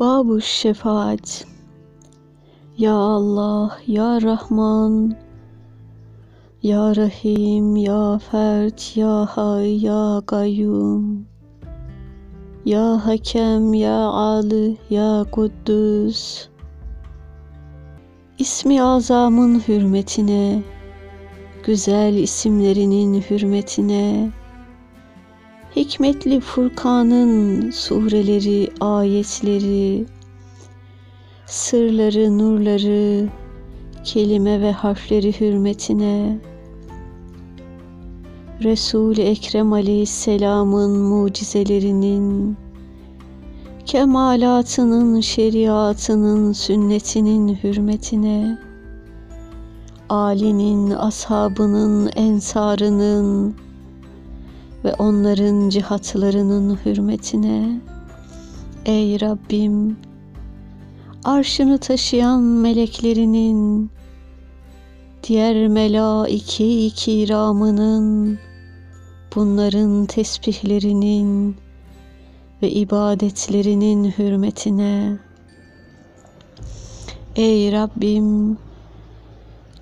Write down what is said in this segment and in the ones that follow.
Babu Şefaat. Ya Allah, Ya Rahman, Ya Rahim, Ya Fert, Ya Hay, Ya Kayyum. Ya Hakem, Ya Ali, Ya Kuddüs. İsmi azamın hürmetine, güzel isimlerinin hürmetine, Hikmetli Furkan'ın sureleri, ayetleri, sırları, nurları, kelime ve harfleri hürmetine, Resul-i Ekrem Aleyhisselam'ın mucizelerinin, kemalatının, şeriatının, sünnetinin hürmetine, Ali'nin, ashabının, ensarının, ve onların cihatlarının hürmetine ey Rabbim arşını taşıyan meleklerinin diğer melaike-i kiramının bunların tesbihlerinin ve ibadetlerinin hürmetine. Ey Rabbim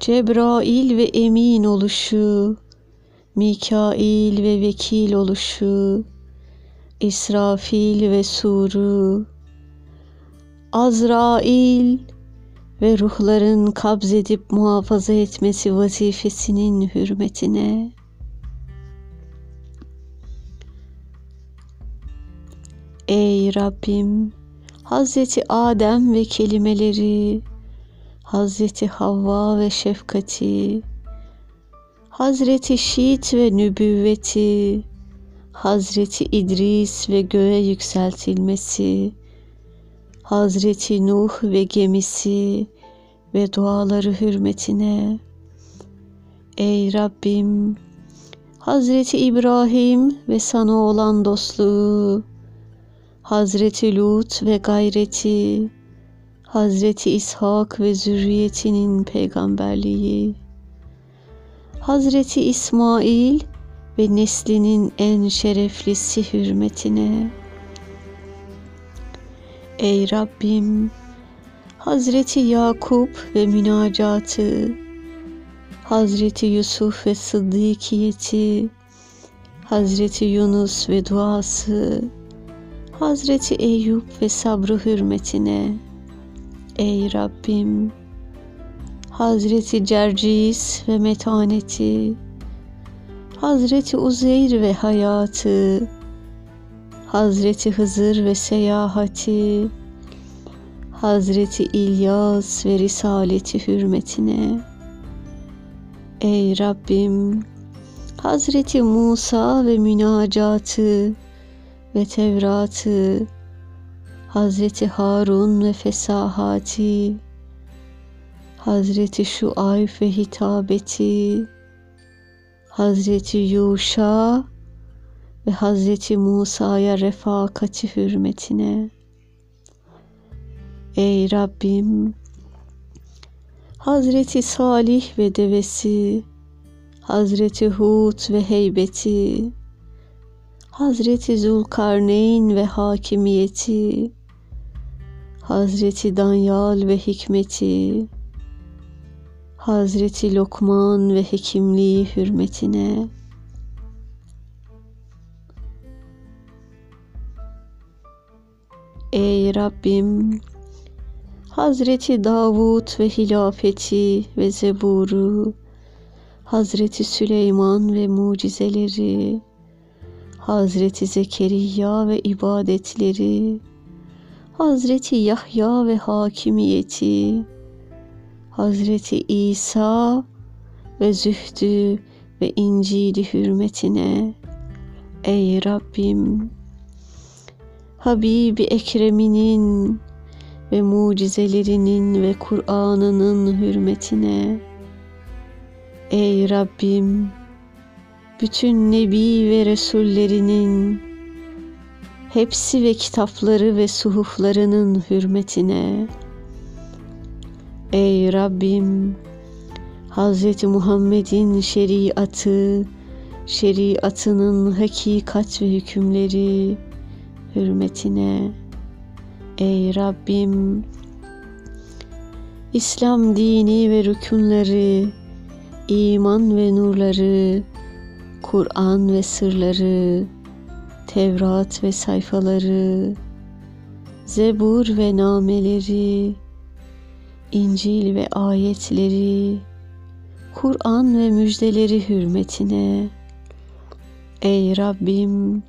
Cebrail ve emin oluşu Mikail ve vekil oluşu, İsrafil ve suru, Azrail ve ruhların kabzedip muhafaza etmesi vazifesinin hürmetine, Ey Rabbim, Hazreti Adem ve kelimeleri, Hazreti Havva ve şefkati, Hazreti Şiit ve nübüvveti, Hazreti İdris ve göğe yükseltilmesi, Hazreti Nuh ve gemisi ve duaları hürmetine, Ey Rabbim, Hazreti İbrahim ve sana olan dostluğu, Hazreti Lut ve gayreti, Hazreti İshak ve zürriyetinin peygamberliği, Hazreti İsmail ve neslinin en şereflisi hürmetine. Ey Rabbim, Hazreti Yakup ve münacatı, Hazreti Yusuf ve sıddıkiyeti, Hazreti Yunus ve duası, Hazreti Eyüp ve sabrı hürmetine. Ey Rabbim, Hazreti Cercis ve metaneti, Hazreti Uzeyr ve hayatı, Hazreti Hızır ve seyahati, Hazreti İlyas ve risaleti hürmetine. Ey Rabbim, Hazreti Musa ve münacatı ve Tevratı, Hazreti Harun ve fesahati, Hazreti Şuayb ve hitabeti, Hazreti Yuşa ve Hazreti Musa'ya refakati hürmetine. Ey Rabbim, Hazreti Salih ve devesi, Hazreti Hud ve heybeti, Hazreti Zulkarneyn ve hakimiyeti, Hazreti Danyal ve hikmeti, Hazreti Lokman ve hekimliği hürmetine. Ey Rabbim Hazreti Davud ve hilafeti ve zeburu Hazreti Süleyman ve mucizeleri Hazreti Zekeriya ve ibadetleri Hazreti Yahya ve hakimiyeti Hazreti İsa ve zühdü ve İncil'i hürmetine ey Rabbim Habibi Ekrem'inin ve mucizelerinin ve Kur'an'ının hürmetine ey Rabbim bütün nebi ve resullerinin hepsi ve kitapları ve suhuflarının hürmetine Ey Rabbim Hz. Muhammed'in şeriatı, şeriatının hakikat ve hükümleri hürmetine Ey Rabbim İslam dini ve rükünleri, iman ve nurları, Kur'an ve sırları, Tevrat ve sayfaları, Zebur ve nameleri, İncil ve ayetleri, Kur'an ve müjdeleri hürmetine. Ey Rabbim,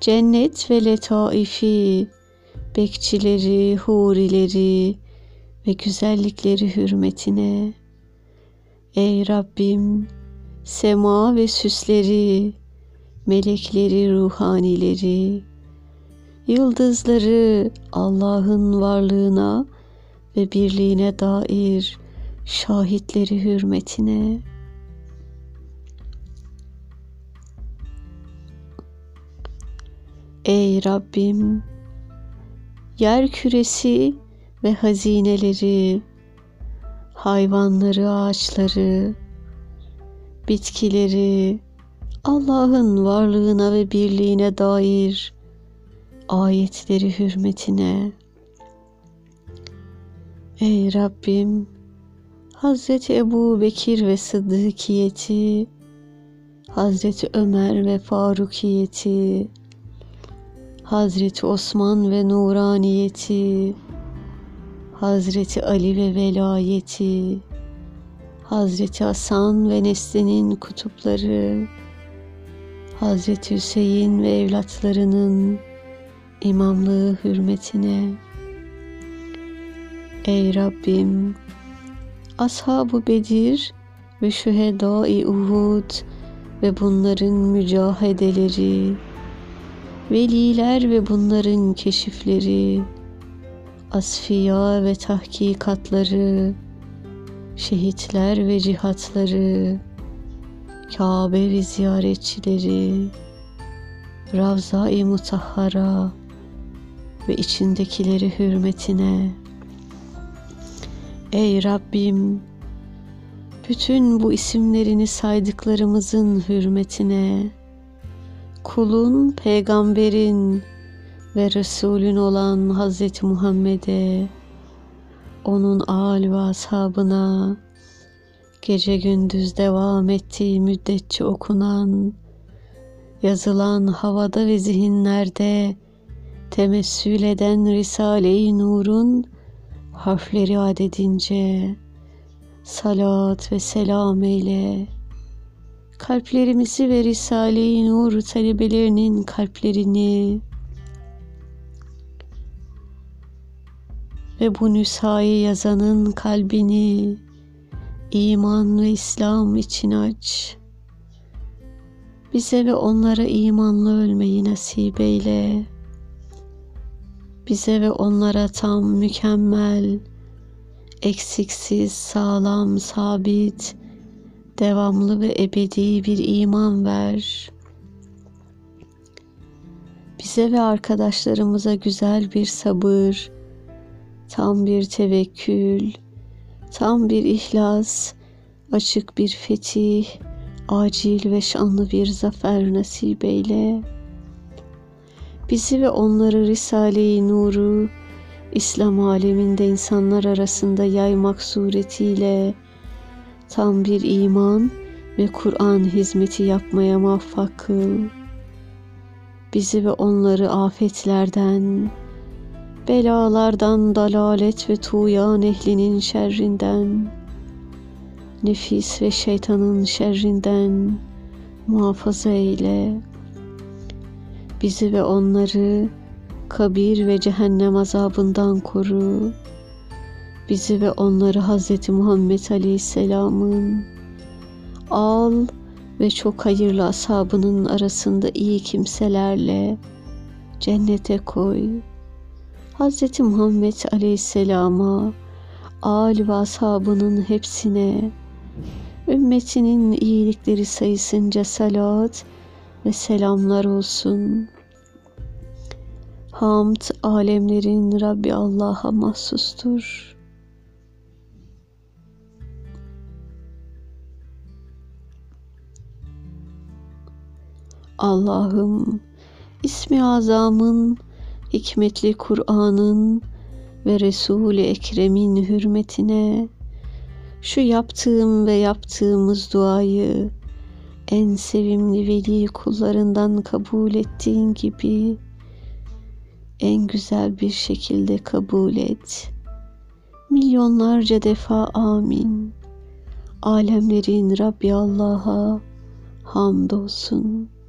cennet ve letaifi, bekçileri, hurileri ve güzellikleri hürmetine. Ey Rabbim, sema ve süsleri, melekleri, ruhanileri, yıldızları Allah'ın varlığına ve birliğine dair şahitleri hürmetine. Ey Rabbim, yer küresi ve hazineleri, hayvanları, ağaçları, bitkileri, Allah'ın varlığına ve birliğine dair ayetleri hürmetine. Ey Rabbim, Hazreti Ebu Bekir ve Sıddıkiyeti, Hazreti Ömer ve Farukiyeti, Hazreti Osman ve Nuraniyeti, Hazreti Ali ve velayeti, Hazreti Hasan ve neslinin kutupları, Hazreti Hüseyin ve evlatlarının imamlığı hürmetine. Ey Rabbim, Ashab-ı Bedir ve Şühedâ-i Uhud ve bunların mücahedeleri, veliler ve bunların keşifleri, asfiya ve tahkikatları, şehitler ve cihatları, Kabe ve ziyaretçileri, Ravza-i Mutahhara ve içindekileri hürmetine. Ey Rabbim, bütün bu isimlerini saydıklarımızın hürmetine, kulun, peygamberin ve Resulün olan Hazreti Muhammed'e, onun âl ve ashabına, gece gündüz devam ettiği müddetçe okunan, yazılan havada ve zihinlerde temessül eden Risale-i Nur'un harfleri adedince salat ve selam eyle. Kalplerimizi ve Risale-i Nur talebelerinin kalplerini ve bu nüshayı yazanın kalbini iman ve İslam için aç. Bize ve onlara imanlı ölmeyi nasip eyle. Bize ve onlara tam mükemmel, eksiksiz, sağlam, sabit, devamlı ve ebedi bir iman ver. Bize ve arkadaşlarımıza güzel bir sabır, tam bir tevekkül, tam bir ihlas, açık bir fetih, acil ve şanlı bir zafer nasip eyle. Bizi ve onları Risale-i Nur'u İslam aleminde insanlar arasında yaymak suretiyle tam bir iman ve Kur'an hizmeti yapmaya muvaffak kıl. Bizi ve onları afetlerden, belalardan, dalalet ve tuğyan ehlinin şerrinden, nefis ve şeytanın şerrinden muhafaza eyle. Bizi ve onları kabir ve cehennem azabından koru. Bizi ve onları Hz. Muhammed Aleyhisselam'ın al ve çok hayırlı ashabının arasında iyi kimselerle cennete koy. Hz. Muhammed Aleyhisselam'a, al ve ashabının hepsine, ümmetinin iyilikleri sayısınca salat ve selamlar olsun. Hamd alemlerin Rabbi Allah'a mahsustur. Allah'ım ismi azamın hikmetli Kur'an'ın ve Resul-i Ekrem'in hürmetine şu yaptığım ve yaptığımız duayı en sevimli veli kullarından kabul ettiğin gibi en güzel bir şekilde kabul et. Milyonlarca defa amin. Alemlerin Rabbi Allah'a hamdolsun.''